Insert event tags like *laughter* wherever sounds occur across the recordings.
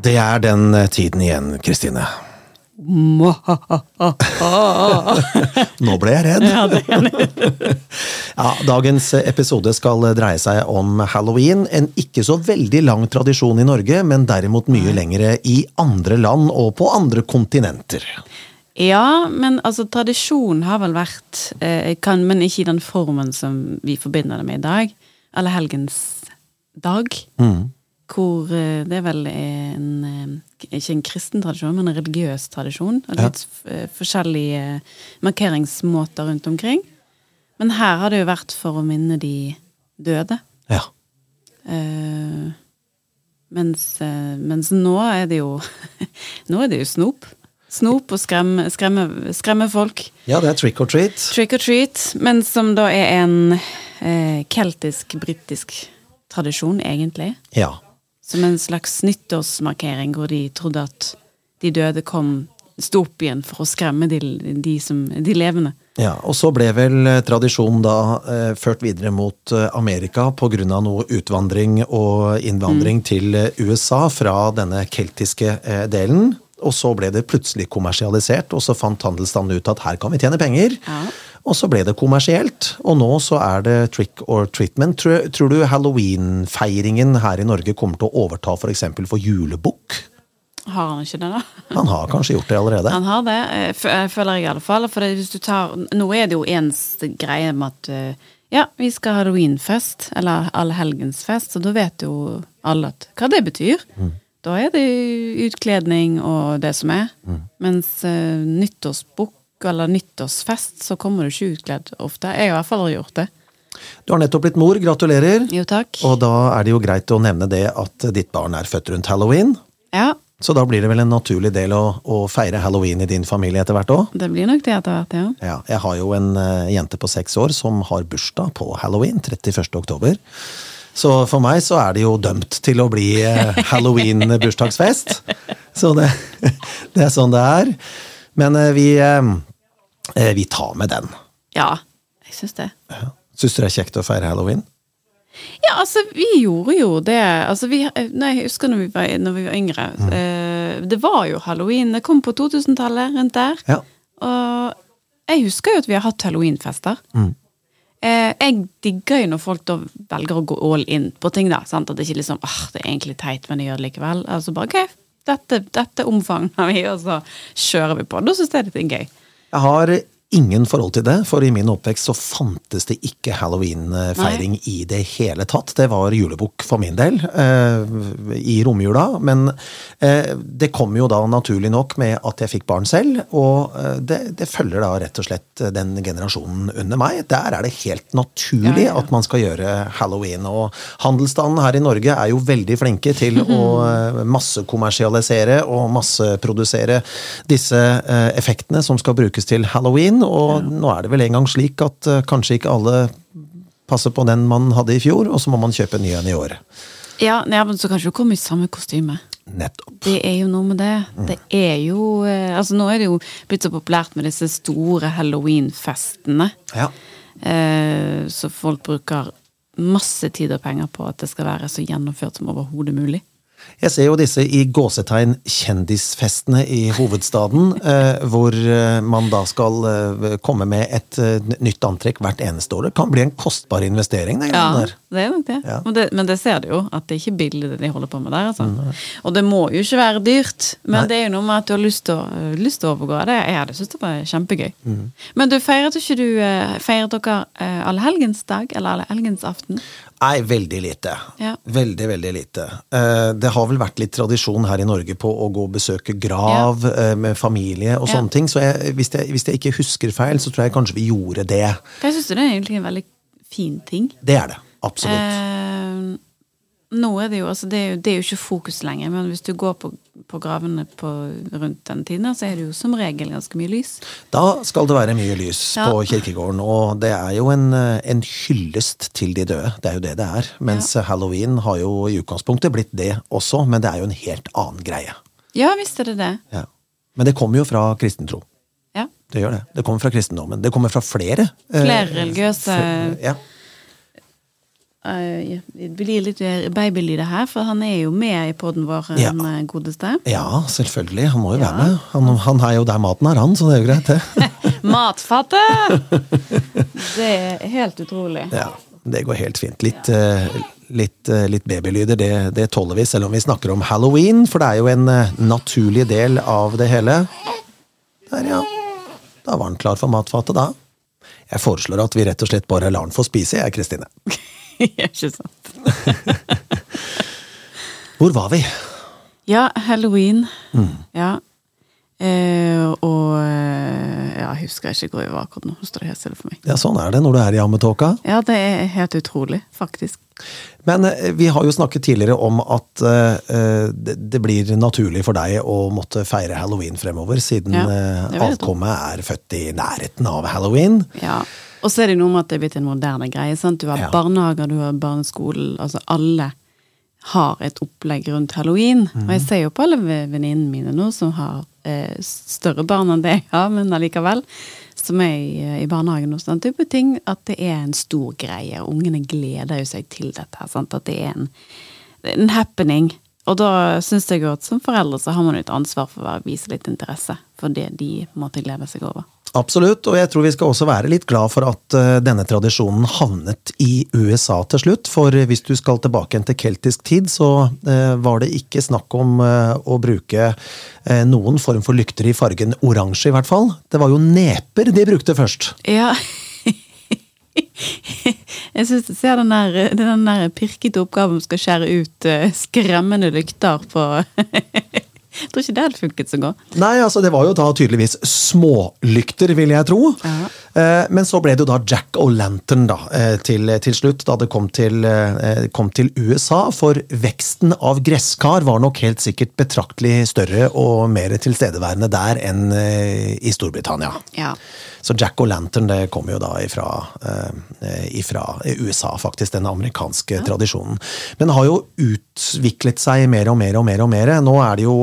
Det er den tiden igjen, Kristine. *laughs* Nå ble jeg redd. Ja, *laughs* dagens episode skal dreie seg om halloween. En ikke så veldig lang tradisjon i Norge, men derimot mye lengre i andre land og på andre kontinenter. Ja, men altså, tradisjon har vel vært eh, kan, Men ikke i den formen som vi forbinder det med i dag. Allehelgens dag. Hvor eh, det er vel en eh, Ikke en kristen tradisjon, men en religiøs tradisjon. Og litt ja. forskjellige markeringsmåter rundt omkring. Men her har det jo vært for å minne de døde. Ja. Uh, mens, eh, mens nå er det jo *laughs* Nå er det jo snop. Snop og skremme, skremme, skremme folk. ja, det er trick or treat. Trick or treat, men som da er en eh, keltisk-britisk tradisjon, egentlig. Ja. Som en slags nyttårsmarkering hvor de trodde at de døde kom sto opp igjen for å skremme de, de, som, de levende. Ja, og så ble vel eh, tradisjonen da eh, ført videre mot eh, Amerika pga. noe utvandring og innvandring til eh, USA fra denne keltiske eh, delen. Og så ble det plutselig kommersialisert, og så fant handelsstanden ut at her kan vi tjene penger. Ja. Og så ble det kommersielt, og nå så er det trick or treatment. Tror, tror du halloween-feiringen her i Norge kommer til å overta f.eks. For, eksempel for julebukk? Har han ikke det, da? *laughs* Han har kanskje gjort det allerede? Han har det, eh, føler jeg i alle fall. For hvis du tar, nå er det jo ens greie med at eh, ja, vi skal ha halloweenfest, eller allhelgensfest, så da vet jo alle at, hva det betyr. Da er det utkledning og det som er. Mens uh, nyttårsbukk eller nyttårsfest, så kommer du ikke utkledd ofte. Jeg har i hvert fall gjort det. Du har nettopp blitt mor, gratulerer. Jo, takk. Og da er det jo greit å nevne det at ditt barn er født rundt halloween. Ja, Så da blir det vel en naturlig del å, å feire halloween i din familie etter hvert òg? det blir nok det etter hvert, ja. Ja, jeg har jo en uh, jente på seks år som har bursdag på halloween, 31. oktober. Så for meg så er det jo dømt til å bli uh, *laughs* halloween-bursdagsfest. Så det, *laughs* det er sånn det er. Men uh, vi, vi tar med den. Ja, jeg syns det. Syns du det er kjekt å feire halloween? Ja, altså, vi gjorde jo det. Altså, vi, nei, jeg husker når vi var, når vi var yngre. Eh, det var jo halloween. Det kom på 2000-tallet, rundt der. Ja. Og jeg husker jo at vi har hatt halloweenfester. Eh, jeg digger jo når folk da velger å gå all in på ting, da. Sant? At det ikke liksom ah, det er egentlig teit, men jeg gjør det likevel. Altså bare ok, dette, dette omfavner vi, og så kjører vi på. Da syns jeg det er gøy. Jeg har ingen forhold til det, for i min oppvekst så fantes det ikke halloween-feiring i det hele tatt. Det var julebukk for min del eh, i romjula, men eh, det kom jo da naturlig nok med at jeg fikk barn selv, og eh, det, det følger da rett og slett den generasjonen under meg. Der er det helt naturlig Ja, ja, at man skal gjøre halloween, og handelsstanden her i Norge er jo veldig flinke til å eh, massekommersialisere og masseprodusere disse eh, effektene som skal brukes til halloween, og nå er det vel engang slik at eh, kanskje ikke alle passer på den man hadde i fjor, og så må man kjøpe en ny en i år. Ja, ja, men så kanskje du kommer i samme kostyme. Nettopp. Det er jo noe med det. Det er jo eh, Altså, nå er det jo blitt så populært med disse store halloweenfestene. Ja. Eh, så folk bruker masse tid og penger på at det skal være så gjennomført som overhodet mulig. Jeg ser jo disse i gåsetegn kjendisfestene i hovedstaden, eh, hvor eh, man da skal eh, komme med et nytt antrekk hvert eneste år. Det kan bli en kostbar investering, den ja, der. det er nok det. Ja. Men det. Men det ser du jo, at det er ikke billig det de holder på med der. Altså. Og det må jo ikke være dyrt, men Nei. det er jo noe med at du har lyst til å, lyst til å overgå det. Jeg hadde syntes det var kjempegøy. Mm. Men du, feiret ikke du Feiret dere uh, allehelgensdag eller allehelgensaften? Nei, veldig lite. Ja. Veldig, veldig lite. Eh, Det har vel vært litt tradisjon her i Norge på å gå og besøke grav ja. med familie og Ja. sånne ting, så jeg, hvis, jeg, hvis jeg ikke husker feil, så tror jeg kanskje vi gjorde det. Jeg syns det er egentlig en veldig fin ting. Det er det. Absolutt. Eh, nå er det jo altså det er jo, det er jo ikke fokus lenger, men hvis du går på, på gravene på, rundt den tiden, så er det jo som regel ganske mye lys. Da skal det være mye lys Ja. på kirkegården, og det er jo en, eh, en hyllest til de døde. Det er jo det det er. Mens halloween har jo i utgangspunktet blitt det også, men det er jo en helt annen greie. Ja, visst er det det. Ja. Men det kommer jo fra kristen tro. Ja. Det gjør det. Det kommer fra kristendommen. Det kommer fra flere. eh, Flere religiøse eh, ja. Eh, det blir litt babylyder her, for han er jo med i poden vår, Ja. den eh, godeste. Ja, selvfølgelig. Han må jo være med. Han, han er jo der maten er, han, så det er jo greit, det. *laughs* Matfatet! *laughs* Det er helt utrolig. Ja, det går helt fint. Litt, eh, litt, eh, litt babylyder, det, det tåler vi, selv om vi snakker om halloween, for det er jo en eh, naturlig del av det hele. Der, ja. Da var han klar for matfatet, da. Jeg foreslår at vi rett og slett bare lar han få spise, jeg, Kristine. *laughs* *laughs* ikke sant? *laughs* Hvor var vi? Ja, halloween. Mm. Ja. Eh, og eh, ja, jeg husker ikke hvor jeg var akkurat nå. Står det helt stille for meg. Ja, sånn er det når du er i ammetåka. Ja, det er helt utrolig, faktisk. Men eh, vi har jo snakket tidligere om at eh, det, blir naturlig for deg å måtte feire halloween fremover, siden Ja, avkommet er født i nærheten av halloween. Ja. Og så er det noe med at det er blitt en moderne greie. sant? Du har Ja. barnehager, du har barneskolen. Altså alle har et opplegg rundt halloween. Og Mhm. jeg ser jo på alle venninnene mine nå som har eh, større barn enn det jeg har, men allikevel. Som er i, i barnehagen og sånn type ting. At det er en stor greie. og Ungene gleder jo seg til dette. sant? At det er en, en happening. Og da syns jeg jo at som foreldre så har man jo et ansvar for å vise litt interesse for det de måtte glede seg over. Absolutt, og jeg tror vi skal også være litt glad for at eh, denne tradisjonen havnet i USA til slutt. For hvis du skal tilbake til keltisk tid, så eh, var det ikke snakk om eh, å bruke noen form for lykter i fargen oransje, i hvert fall. Det var jo neper de brukte først. Ja. *laughs* Jeg syns jeg ser den der, den der pirkete oppgaven om skal skjære ut eh, skremmende lykter på *laughs* Jeg tror ikke det hadde funket så godt. Nei, altså det var jo da tydeligvis smålykter, vil jeg tro. Ja. Eh, Men så ble det jo da Jack O'Lantern da, eh, til, til slutt, da det kom til, eh, kom til USA. For veksten av gresskar var nok helt sikkert betraktelig større og mer tilstedeværende der enn i Storbritannia. Ja. Så Jack O'Lantern det kommer jo da ifra, ifra USA, faktisk, den amerikanske tradisjonen. Men har jo utviklet seg mer og mer og mer. og mer. Nå er det jo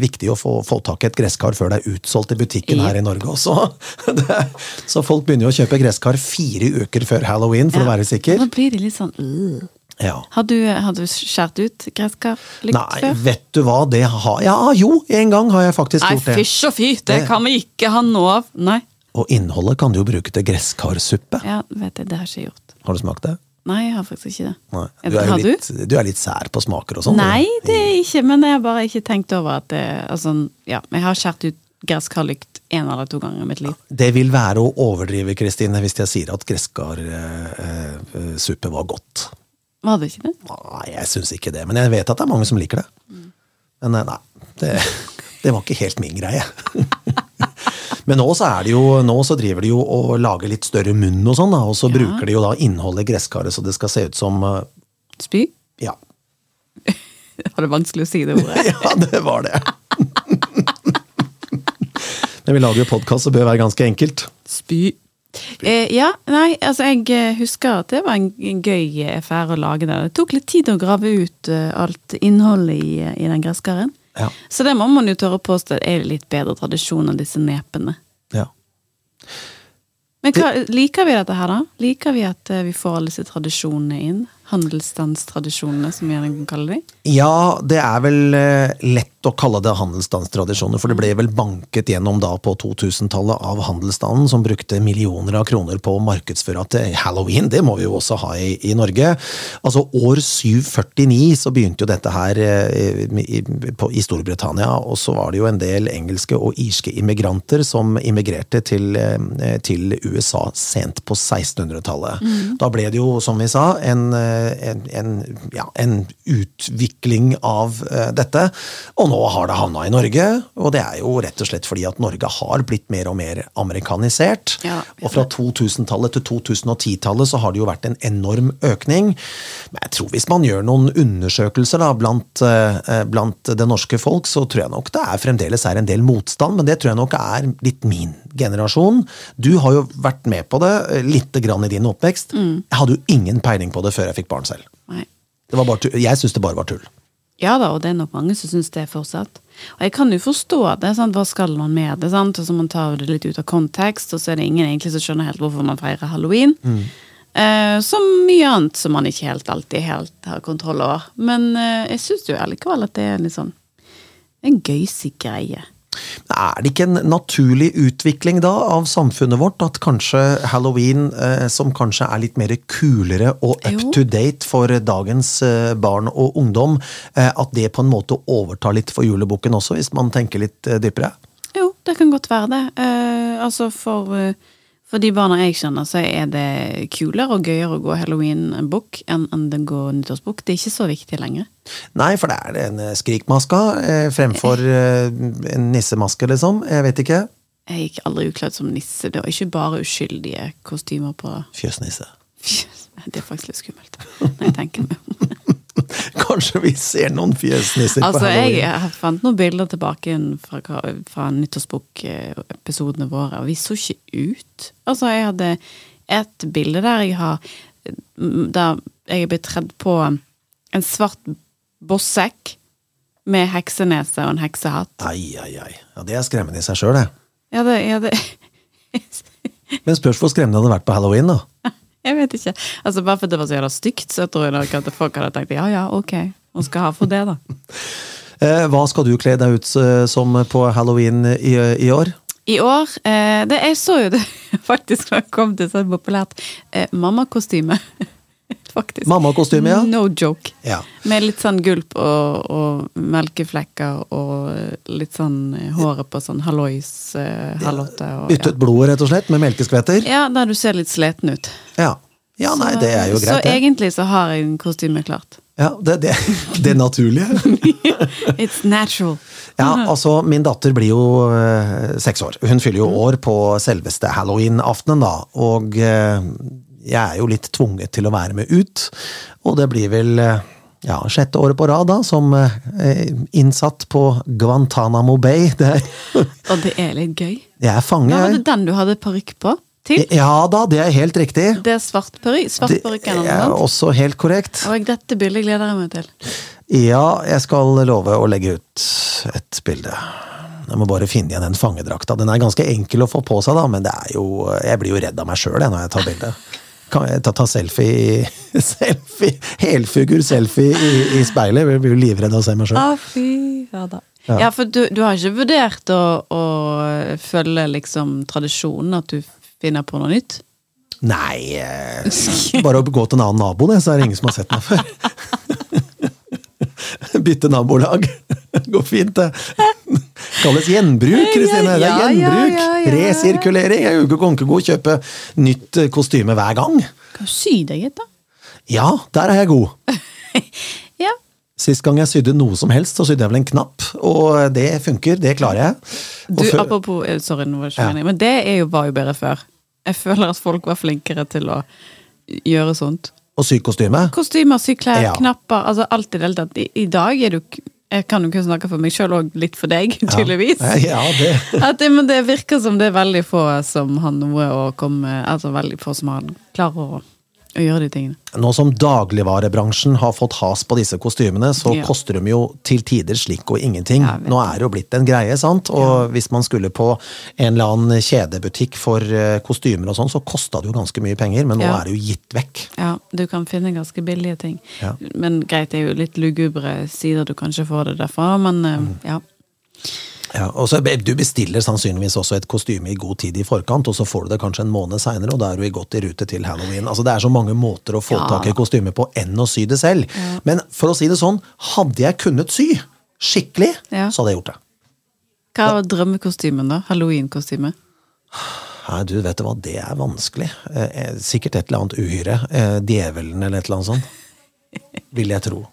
viktig å få, få tak i et gresskar før det er utsolgt i butikken yep. her i Norge også. *laughs* Det, så folk begynner jo å kjøpe gresskar fire uker før halloween, for å være sikker. Da blir de litt sånn øh. Ja. Har du, har du skjært ut gresskarlykt Nei, vet du hva, det har Ja, jo, en gang har jeg faktisk Nei, gjort det. Nei, fysj og fy, det Det- kan vi ikke ha nå av. Nei. Og innholdet kan du jo bruke til gresskarsuppe. Ja, vet jeg, det har jeg ikke gjort. Har du smakt det? Nei, jeg har faktisk ikke det. Nei. Du er, har litt, du er litt sær på smaker og sånn. Nei, det er ikke, men jeg har bare ikke tenkt over at det altså, ja, Jeg har skåret ut gresskarlykt én eller to ganger i mitt liv. Det vil være å overdrive, Kristine, hvis jeg sier at gresskarsuppe var godt. Var det ikke det? Nei, jeg syns ikke det, men jeg vet at det er mange som liker det. Men eh, nei, det, det var ikke helt min greie. *laughs* Men nå så er det jo, nå så driver de jo og lager litt større munn og sånn, og så Ja. bruker de jo da innholdet i gresskaret så det skal se ut som uh, Spy? Ja. *laughs* Var det vanskelig å si det ordet? *laughs* Ja, det var det. Men vi lager jo podkast, så det bør være ganske enkelt. Spy. Eh, ja, nei, altså jeg eh, husker at det var en gøy eh, affære å lage det. Det tok litt tid å grave ut eh, alt innholdet i, i den gresskaren. Ja. Så det må man jo tørre å påstå er litt bedre tradisjon enn disse nepene. ja. Men hva, liker vi dette her, da? Liker vi at vi får alle disse tradisjonene inn? Handelsstandstradisjonene, som vi gjerne kalle de? Ja, det er vel eh, lett å kalle det handelsstandstradisjoner, for det ble vel banket gjennom da på 2000-tallet av handelsstanden, som brukte millioner av kroner på å markedsføre at eh, halloween, det må vi jo også ha i, i Norge. Altså år 749 så begynte jo dette her eh, i, på, i Storbritannia, og så var det jo en del engelske og irske immigranter som immigrerte til, til USA sent på 1600-tallet. Da ble det jo, som vi sa, en, en, en, ja, en utvikling av eh, dette. Og nå har det havna i Norge, og det er jo rett og slett fordi at Norge har blitt mer og mer amerikanisert. Ja. Og fra 2000-tallet til 2010-tallet så har det jo vært en enorm økning. Men jeg tror hvis man gjør noen undersøkelser da, blant, eh, blant det norske folk, så tror jeg nok det er fremdeles er en del motstand, men det tror jeg nok er litt min generasjon. Du har jo vært med på det eh, lite grann i din oppvekst. Jeg hadde jo ingen peiling på det før jeg fikk barn selv. Nei. Det var bare. Jeg syns det bare var tull. Ja da, og det er nok mange som syns det fortsatt. Og jeg kan jo forstå det. sant? Hva skal man med det? sant? Og så Man tar det litt ut av kontekst, og så er det ingen egentlig som skjønner helt hvorfor man feirer halloween. Eh, som mye annet som man ikke helt alltid helt har kontroll over. Men eh, jeg syns jo allikevel at det er litt sånn en gøysig greie. Er det ikke en naturlig utvikling da av samfunnet vårt at kanskje halloween, eh, som kanskje er litt mer kulere og up to date for dagens eh, barn og ungdom, eh, at det på en måte overtar litt for julebukken også, hvis man tenker litt dypere? Jo, det kan godt være det. Altså for, for de barna jeg kjenner, så er det kulere og gøyere å gå halloween-bukk enn enn det går nyttårsbukk. Det er ikke så viktig lenger. Nei, for det er en skrikmaske eh, fremfor eh, en nissemaske, liksom. Jeg vet ikke. Jeg gikk aldri ukledd som nisse. Det var ikke bare uskyldige kostymer på Fjøsnisse. Det er faktisk litt skummelt, når jeg tenker meg om. *laughs* Kanskje vi ser noen fjesnisser Altså, på halloween. jeg, jeg fant noen bilder tilbake fra, fra nyttårsbok-episodene våre, og vi så ikke ut. Altså, jeg hadde et bilde der jeg har Der jeg er blitt tredd på en svart bossekk med heksenese og en heksehatt. Ai, ai, ai. Ja, det er skremmende i seg sjøl, det. Ja, det, ja, det Men spørs hvor skremmende det hadde vært på halloween, da. Jeg vet ikke. Altså, bare fordi det var så jævla stygt, så jeg tror nok at folk hadde tenkt ja ja, ok, hun skal ha for det, da. *laughs* Eh, hva skal du kle deg ut eh, som på halloween i, i år? I år eh, det, Jeg så jo det *laughs* faktisk da jeg kom til så populært eh, mammakostyme. *laughs* faktisk. Mammakostyme, ja. No joke. Ja. Med litt sånn gulp og, og melkeflekker og litt sånn eh, håret på sånn hallois eh. Og, byttet ja. blodet, rett og slett, med melkeskvetter? ja. ja, der du ser litt sliten ut. Ja. Ja, nei, det er jo greit, så det. egentlig så har jeg en kostyme klart. Ja, det, det, *laughs* det naturlige. *laughs* It's natural. Ja, altså, min datter blir jo eh, seks år. Hun fyller jo år på selveste halloween-aftenen, da. Og eh, jeg er jo litt tvunget til å være med ut. Og det blir vel eh, ja, sjette året på rad, da, som eh, innsatt på Guantánamo Bay. Det er, *laughs* Og det er litt gøy. jeg er fange, Hva var det den du hadde parykk på? Til? Ja da, det er helt riktig. Det er svart parykk? Svart parykk er sånt? også helt korrekt. Og dette bildet gleder jeg meg til. Ja, jeg skal love å legge ut et bilde. Jeg må bare finne igjen den fangedrakta. Den er ganske enkel å få på seg, da, men det er jo, jeg blir jo redd av meg sjøl når jeg tar bilde. *laughs* Kan jeg ta, ta selfie, *laughs* selfie helfigur-selfie i, i speilet? Jeg blir jo livredd av å se meg sjøl. Ah, fy fader. Ja. Ja. for du, du har ikke vurdert å, å følge liksom tradisjonen, at du finner på noe nytt? Nei, eh, bare å gå til en annen nabo, det, så er det ingen som har sett meg før. *laughs* Bytte nabolag. *laughs* Går fint, det. *laughs* Kalles gjenbruk, Kristine. Det er gjenbruk. ja, ja, ja. Resirkulering. Jeg er jo ikke konkegod kjøpe nytt eh, kostyme hver gang. Kan du sy deg et, da? Ja, der er jeg god. *laughs* Ja. Sist gang jeg sydde noe som helst, så sydde jeg vel en knapp, og det funker. Det klarer jeg. Og Du, før- apropos eh, Sorry, nå var det Ja. men det jo, var jo bedre før. Jeg føler at folk var flinkere til å gjøre sånt. og sy kostyme. Kostymer, syklær, Ja. knapper, altså alt i det hele tatt. I, dag er du Jeg kan jo ikke snakke for meg sjøl og litt for deg, *laughs* tydeligvis. Ja, det. *laughs* At men det virker som det er veldig få som har noe å komme Altså veldig få som har klarer å, å gjøre de tingene. Nå som dagligvarebransjen har fått has på disse kostymene, så Ja. koster de jo til tider slik og ingenting. Ja, Nå er det jo blitt en greie, sant? Og hvis man skulle på en eller annen kjedebutikk for eh, kostymer og sånn, så kosta det jo ganske mye penger, men nå Ja. er det jo gitt vekk. Ja, du kan finne ganske billige ting. Ja. Men greit, det er jo litt lugubre sider du kanskje får det derfra, men eh, Mm. ja. Ja, og så Du bestiller sannsynligvis også et kostyme i god tid i forkant, og så får du det kanskje en måned seinere, og da er du godt i rute til halloween. Altså Det er så mange måter å få Ja. tak i kostyme på enn å sy det selv. Men for å si det sånn, hadde jeg kunnet sy skikkelig, Ja. så hadde jeg gjort det. Hva var drømmekostymen, da? Halloween-kostyme? Nei, du vet du hva, det er vanskelig. Eh, eh, sikkert et eller annet uhyre. Eh, djevelen eller et eller annet sånt. Vil jeg tro.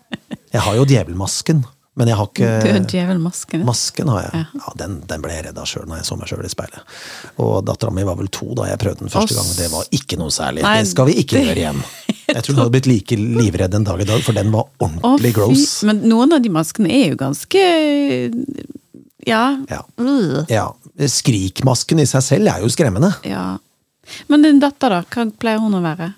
Jeg har jo djevelmasken, men jeg har Du er ikke djevelmasken. ja. Masken har jeg. Ja, Den, den ble jeg redd av sjøl når jeg så meg sjøl i speilet. Og dattera mi var vel to da jeg prøvde den første Å, gang. Det var ikke noe særlig. Nei, det skal vi ikke det- gjøre igjen. *laughs* Jeg tror hun hadde blitt like livredd en dag i dag, for den var ordentlig fy- gross. Men noen av de maskene er jo ganske Ja. Ja. Ja. Skrikmasken i seg selv er jo skremmende. ja. Men din datter, da? Hva pleier hun å være?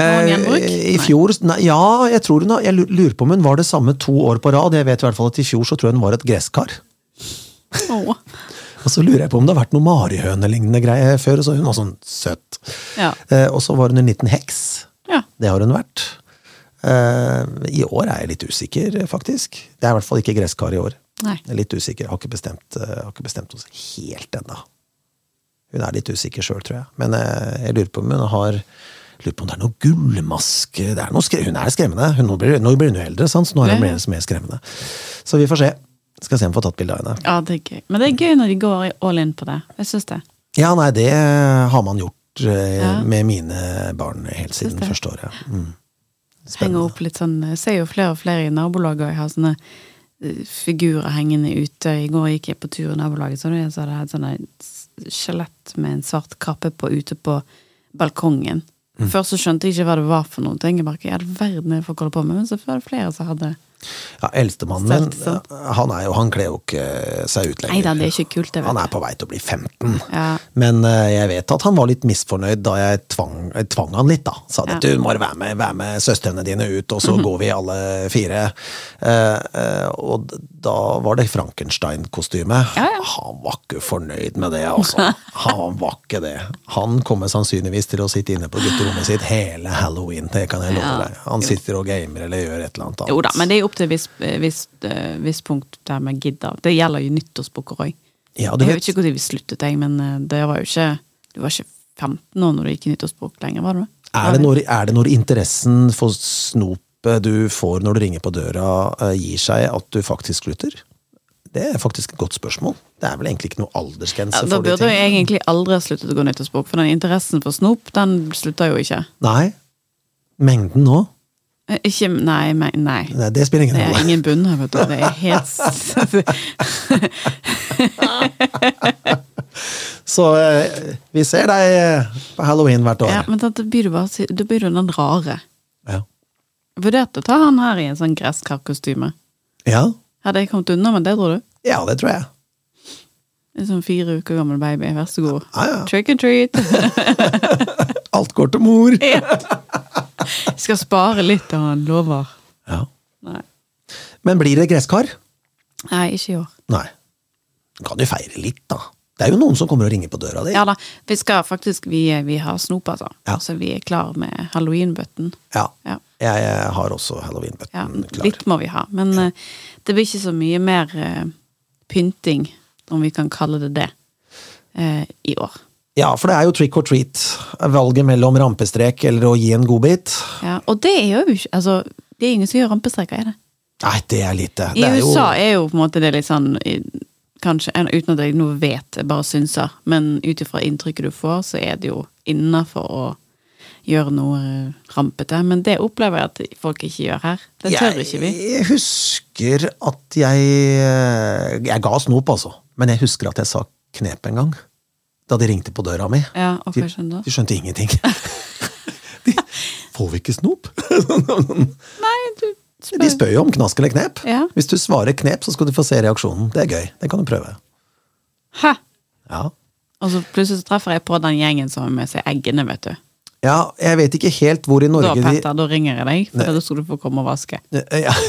Eh, I fjor, nei, ja, jeg tror hun jeg lurer på om hun var det samme to år på rad. Jeg vet i hvert fall at i fjor så tror jeg hun var et gresskar. Oh. *laughs* Og så lurer jeg på om det har vært noe marihønelignende greie før, så hun var sånn søt. Ja. Eh, og så var hun en liten heks. Det har hun vært. Eh, I år er jeg litt usikker, faktisk. Det er i hvert fall ikke gresskar i år. Nei. Jeg er litt usikker. Har ikke bestemt, eh, har ikke bestemt oss helt ennå. Hun er litt usikker sjøl, tror jeg. Men eh, jeg lurer på om hun har Lurer på om det er noe gullmaske er noe Hun er skremmende. Hun, nå, blir, nå blir hun jo eldre, sant? så nå er hun Ja. mer, mer skremmende. Så vi får se. Skal se om vi får tatt bilde av henne. Ja, det er gøy. Men det er gøy når de går all in på det. Jeg syns det. Ja, nei, det har man gjort eh, Ja. med mine barn helt siden det. første året. Mm. Henger opp litt sånn Jeg ser jo flere og flere i nabolaget, og jeg har sånne eh, figurer hengende ute. I går gikk jeg på tur i nabolaget, så hadde jeg et sånne skjelett med en svart kappe på ute på balkongen. Mm. Først så skjønte jeg ikke hva det var for noe. Jeg bare, i all verden er får folk holder på med? Men så var det flere som hadde Ja, Eldstemannen min, han er jo, han kler jo ikke seg ut lenger. Neida, det er ikke kult, Han er på vei til å bli 15. Ja. Men uh, jeg vet at han var litt misfornøyd da jeg tvang, jeg tvang han litt, da. Sa at Ja. du må være med, være med søstrene dine ut, og så *laughs* går vi alle fire. Uh, uh, og da var det Frankenstein-kostyme. Ja, ja. Han var ikke fornøyd med det, altså. Han var ikke det. Han kommer sannsynligvis til å sitte inne på gutterommet sitt hele halloween, det kan jeg love deg. Han sitter og gamer eller gjør et eller annet annet. Jo da, men det er opp til et visst vis, vis punkt der vi gidder. Det gjelder jo nyttårsbukker òg. Ja, Jeg vet, ikke når vi sluttet, jeg, men eh, det var jo ikke Du var ikke 15 år når du gikk i nyttårsbok lenger, var du? Er det, når, er det når interessen for snopet du får når du ringer på døra, eh, gir seg, at du faktisk slutter? Det er faktisk et godt spørsmål. Det er vel egentlig ikke noe aldersgrense Ja, da burde jo egentlig aldri ha sluttet å gå nyttårsbok, for den interessen for snop, den slutter jo ikke. Nei. Mengden nå? Eh, Ikke Nei, nei. Nei, det spiller ingen Det er rolle. ingen bunn her, vet du. Det er helt *laughs* Så eh, vi ser deg på halloween hvert år. Ja, men da blir du bare Da blir du den rare. Ja. Vurderte å ta han her i en sånn gresskarkostyme. ja. Hadde jeg kommet unna med det, tror du? Ja, det tror jeg. En sånn fire uker gammel baby. Vær så god. Ja, ja. Trick and treat. *laughs* Alt går til mor. *laughs* Jeg skal spare litt, og han lover. Ja. Nei. Men blir det gresskar? Nei, ikke i år. Nei. Kan du feire litt, da? Det er jo noen som kommer og ringer på døra di. Ja da, vi skal faktisk Vi, vi har snop, altså. Ja. Så vi er klar med halloweenbøtten. Ja. Ja. Jeg, har også halloweenbøtten Ja, klar. litt må vi ha. Men ja. det blir ikke så mye mer eh, pynting, om vi kan kalle det det, eh, i år. Ja, for det er jo trick or treat. Valget mellom rampestrek eller å gi en godbit. Ja, og det er jo ikke Altså, det er ingen som gjør rampestreker, er det? Nei, det er lite. I er USA jo, er jo på en måte det litt sånn Kanskje, uten at jeg nå vet, jeg bare synser, men ut ifra inntrykket du får, så er det jo innafor å gjøre noe eh, rampete. Men det opplever jeg at folk ikke gjør her. Det tør ikke vi. Jeg husker at jeg Jeg ga snop, altså. Men jeg husker at jeg sa knep en gang. Da de ringte på døra mi. Ja, De, de skjønte ingenting. *laughs* De, får vi ikke snop? *laughs* Nei, du spør. De spør jo om knask eller knep. Ja. Hvis du svarer knep, så skal du få se reaksjonen. Det er gøy. Det kan du prøve. Hæ? Ja. Og så plutselig så treffer jeg på den gjengen som har med seg eggene, vet du. Ja, jeg vet ikke helt hvor i Da, Norge de Petter, da ringer jeg deg, for da skal du få komme og vaske. Ja. *laughs*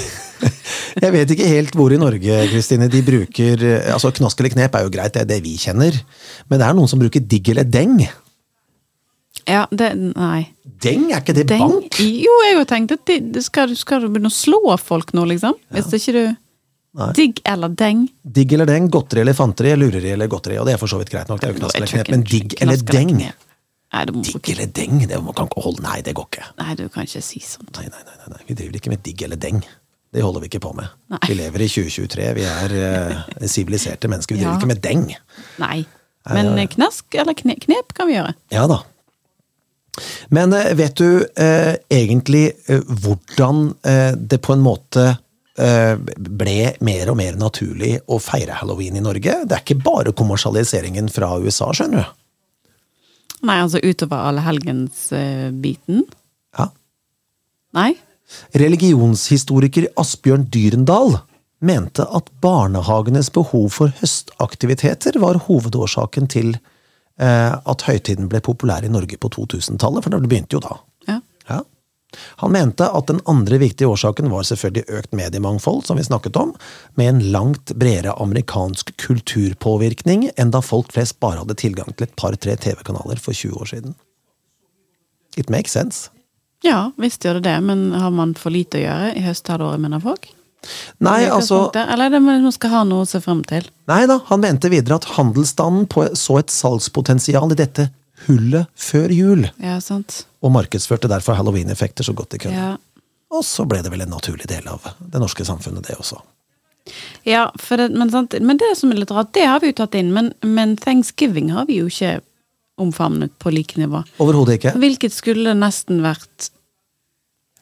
Jeg vet ikke helt hvor i Norge Kristine, de bruker altså Knask eller knep er jo greit, det er det vi kjenner. Men det er noen som bruker digg eller deng. Ja, det Nei. Deng, er ikke det deng? bank? jo, jeg har tenkt at det, skal, skal du begynne å slå folk nå, liksom? Hvis ikke du Nei. Digg eller deng? Digg eller deng, godteri eller fanteri, lureri eller godteri. Og det er for så vidt greit nok, det er jo knask eller knep. Men digg eller deng. Nei, det må Digg ikke, eller deng, det må, kan ikke holde Nei, det går ikke. nei, du kan ikke si sånt. Nei, nei, nei, nei. Vi driver ikke med digg eller deng. Det holder vi ikke på med. Nei. Vi lever i 2023, vi er siviliserte siviliserte mennesker. Vi driver Ja. ikke med deng. Nei. Men eh, knask eller kne, knep kan vi gjøre. Ja da. Men uh, vet du eh, egentlig eh, hvordan eh, det på en måte eh, ble mer og mer naturlig å feire halloween i Norge? Det er ikke bare kommersialiseringen fra USA, skjønner du. Nei, altså utover allehelgens-biten. Ja. Nei? Religionshistoriker Asbjørn Dyrendal mente at barnehagenes behov for høstaktiviteter var hovedårsaken til eh, at høytiden ble populær i Norge på 2000-tallet, for det begynte jo da. Ja. Ja. Han mente at den andre viktige årsaken var selvfølgelig økt mediemangfold, som vi snakket om, med en langt bredere amerikansk kulturpåvirkning enn da folk flest bare hadde tilgang til et par-tre TV-kanaler for 20 år siden. It makes sense. Ja, visst gjør det det, men har man for lite å gjøre i høsthalvåret, mener folk? Nei, altså? Eller er det man skal ha noe å se frem til? Nei da, han mente videre at handelsstanden så et salgspotensial i dette hullet før jul, Ja, sant? og markedsførte derfor halloween-effekter så godt de kunne. Ja. Og så ble det vel en naturlig del av det norske samfunnet, det også. Ja, for det, men, sant? men det som er litt rart, det har vi jo tatt inn, men, men thanksgiving har vi jo ikke omfavnet på like nivå. Overhodet ikke. Hvilket skulle nesten vært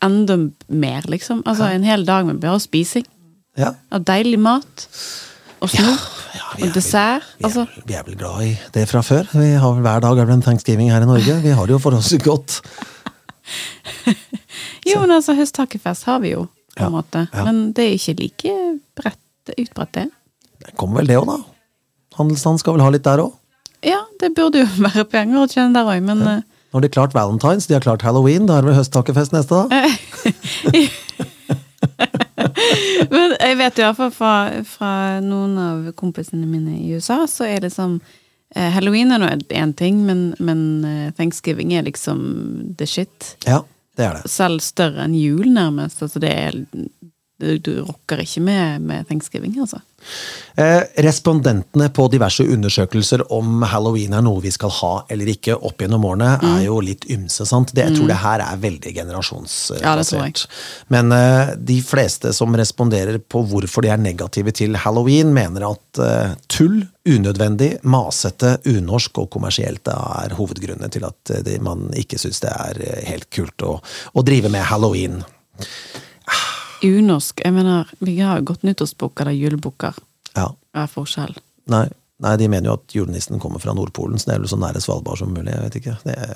enda mer, liksom. Altså en hel dag med bare spising. Ja. Og deilig mat. Og snop. ja, vi er og dessert. Vi er, Altså, vi er vel glad i det fra før. Vi har vel Hver dag er det en thanksgiving her i Norge. Vi har det jo for oss godt. *laughs* jo, men altså, høsttakkefest har vi jo, på en Ja, måte. ja. Men det er ikke like bredt, utbredt, det. Det kommer vel det òg, da. Handelsstand skal vel ha litt der òg. Ja, det burde jo *laughs* være penger å tjene der òg, men eh, Nå har de klart Valentines, de har klart Halloween, da er det vel høsttakkefest neste, da? *laughs* *laughs* Men jeg vet i hvert fall fra, fra noen av kompisene mine i USA, så er liksom eh, Halloween er nå én ting, men, men eh, thanksgiving er liksom the shit. Ja, det er det. Selv større enn jul, nærmest. Altså det er Du, du rokker ikke med, med thanksgiving, altså. Eh, respondentene på diverse undersøkelser om halloween er noe vi skal ha eller ikke opp gjennom årene, Mm. er jo litt ymse, sant. Det, jeg tror det her er veldig generasjonsbasert. Ja. Men eh, de fleste som responderer på hvorfor de er negative til halloween, mener at eh, tull, unødvendig, masete, unorsk og kommersielt er hovedgrunnene til at eh, de, man ikke syns det er eh, helt kult å, å drive med halloween. Unorsk. Jeg mener, vi har jo gått nyttårsbukker og julebukker. Ja. Hva er forskjell? Nei, nei, de mener jo at julenissen kommer fra Nordpolen, så det er vel så nære Svalbard som mulig. Jeg vet ikke. Det er,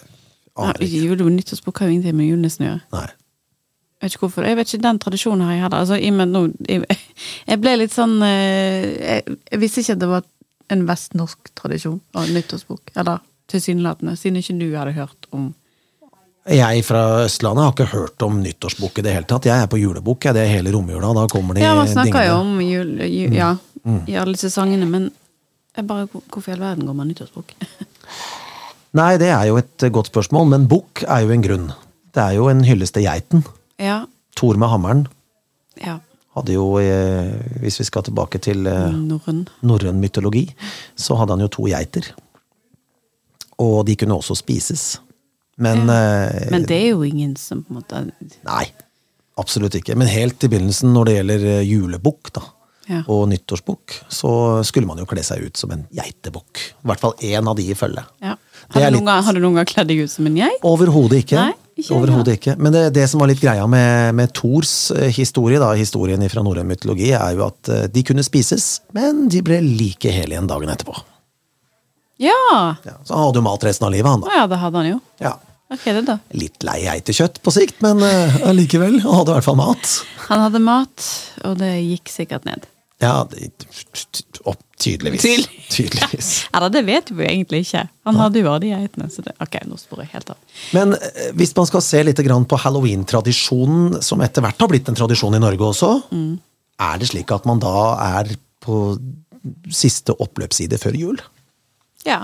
Ja, aner ikke. jule- og nyttårsbukk har jo ingenting med julenissen å gjøre. Nei. Jeg vet ikke hvorfor. Jeg vet ikke, Den tradisjonen har jeg hadde Altså, i og med nå, jeg, *laughs* jeg ble litt sånn eh, jeg, jeg visste ikke at det var en vestnorsk tradisjon og nyttårsbok. Eller tilsynelatende, siden ikke du hadde hørt om Jeg fra Østlandet har ikke hørt om nyttårsbukk i det hele tatt. Jeg er på julebukk, det er hele romjula. Da kommer de Ja, man snakker jo om jul, jul ja, i alle sesongene, men bare, hvorfor i all verden går man nyttårsbukk? *laughs* Nei, det er jo et godt spørsmål, men bukk er jo en grunn. Det er jo en hyllest til geiten. ja, Tor med hammeren ja. hadde jo, eh, hvis vi skal tilbake til eh, norrøn mytologi, så hadde han jo to geiter. Og de kunne også spises. Men, eh, Men det er jo ingen som på en måte Nei, absolutt ikke. Men helt i begynnelsen, når det gjelder eh, julebukk da, Ja. og nyttårsbukk, så skulle man jo kle seg ut som en geitebukk. I hvert fall én av de i følge. ja. Har du litt- gang, har du noen gang kledd deg ut som en geit? Overhodet ikke. Nei, ikke Overhodet ikke. Men det, det som var litt greia med, med Thors eh, historie, da, historien fra norrøn mytologi, er jo at de kunne spises, men de ble like hele igjen dagen etterpå. Ja! Ja, så han hadde jo mat resten av livet, han da. ja, det hadde han jo. Ja. Okay, det da. Litt lei geitekjøtt på sikt, men allikevel. Uh, Han hadde i hvert fall mat. Han hadde mat, og det gikk sikkert ned. Ja, det, opp, tydeligvis. Tydelig. tydeligvis. *laughs* Eller det vet vi jo egentlig ikke. Han hadde jo alle de geitene. Så det, ok, nå sporer jeg helt av. Men eh, hvis man skal se litt grann på halloween-tradisjonen, som etter hvert har blitt en tradisjon i Norge også, er det slik at man da er på siste oppløpsside før jul? Ja,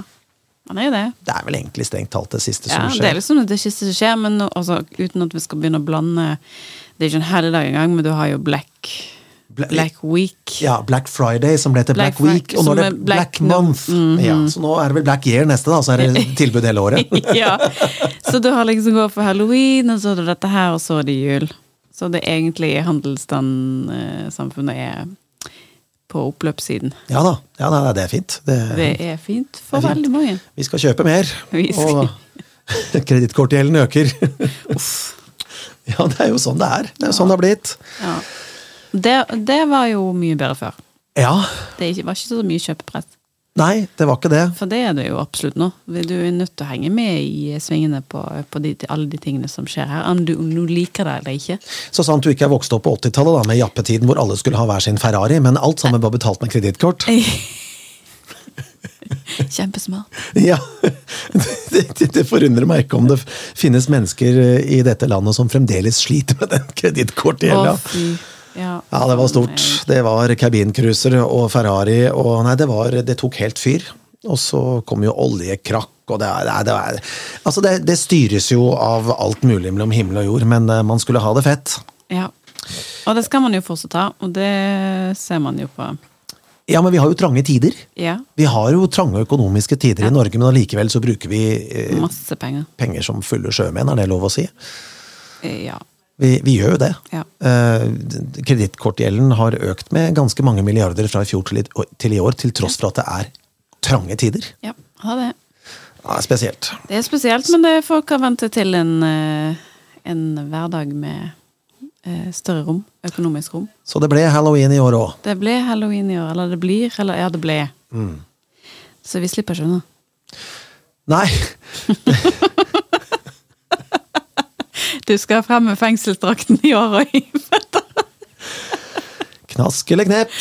han er jo det. Det er vel egentlig strengt talt det siste Ja, som det er liksom det siste som skjer, men altså, uten at vi skal begynne å blande Det er ikke en helligdag engang, men du har jo Black, Bla- Black Week. Ja, Black Friday, som ble til Black, Black Week, og nå er det er Black, Month. Mm Month. ja, så nå er det vel Black Year neste, da, så er det *laughs* tilbud hele året. *laughs* ja. Så du har liksom gått for halloween, og så er det dette her, og så er det jul. Så det egentlige handelsstandsamfunnet er på oppløpssiden. Ja da, ja, da, det er fint. Det, Det er fint for er fint. veldig mange. vi skal kjøpe mer, skal- og *laughs* kredittkortgjelden øker. *laughs* ja, det er jo sånn det er. Det er jo sånn det har blitt. Ja. Det, det var jo mye bedre før. Ja, Det var ikke så mye kjøpepress. Nei, det var ikke det. For det er det jo absolutt nå. Du er nødt til å henge med i svingene på, på de, alle de tingene som skjer her. Om du, om du liker det eller ikke. Så sant du ikke er vokst opp på 80-tallet da, med jappetiden hvor alle skulle ha hver sin Ferrari, men alt sammen var betalt med kredittkort. *laughs* Kjempesmart. Ja, *laughs* det, det, forundrer meg ikke om det finnes mennesker eh, i dette landet som fremdeles sliter med den kredittkortgjelda. Ja. Ja, det var stort. Det var cabincruiser og Ferrari og Nei, det var Det tok helt fyr. Og så kom jo oljekrakk og det, er, det, er, altså det, det styres jo av alt mulig mellom himmel og jord, men eh, man skulle ha det fett. Ja. Og det skal man jo fortsatt ha, og det ser man jo på Ja, men vi har jo trange tider. Ja. Vi har jo trange økonomiske tider i Norge, men allikevel så bruker vi eh, Masse penger. penger som fulle sjømenn, er det lov å si? Eh, Ja. Vi, vi gjør jo det. Ja. Eh, Kredittkortgjelden har økt med ganske mange milliarder fra i fjor til i, til i år, til tross for at det er trange tider. ja. Ha det. Ja, spesielt. Det er spesielt, men det folk har vent til en, eh, en hverdag med eh, større rom. Økonomisk rom. Så det ble halloween i år òg. Det ble halloween i år. Eller det blir, eller ja, det ble. Så vi slipper ikke unna. Nei, *laughs* Du skal frem med fengselsdrakten i år òg. knask eller knep.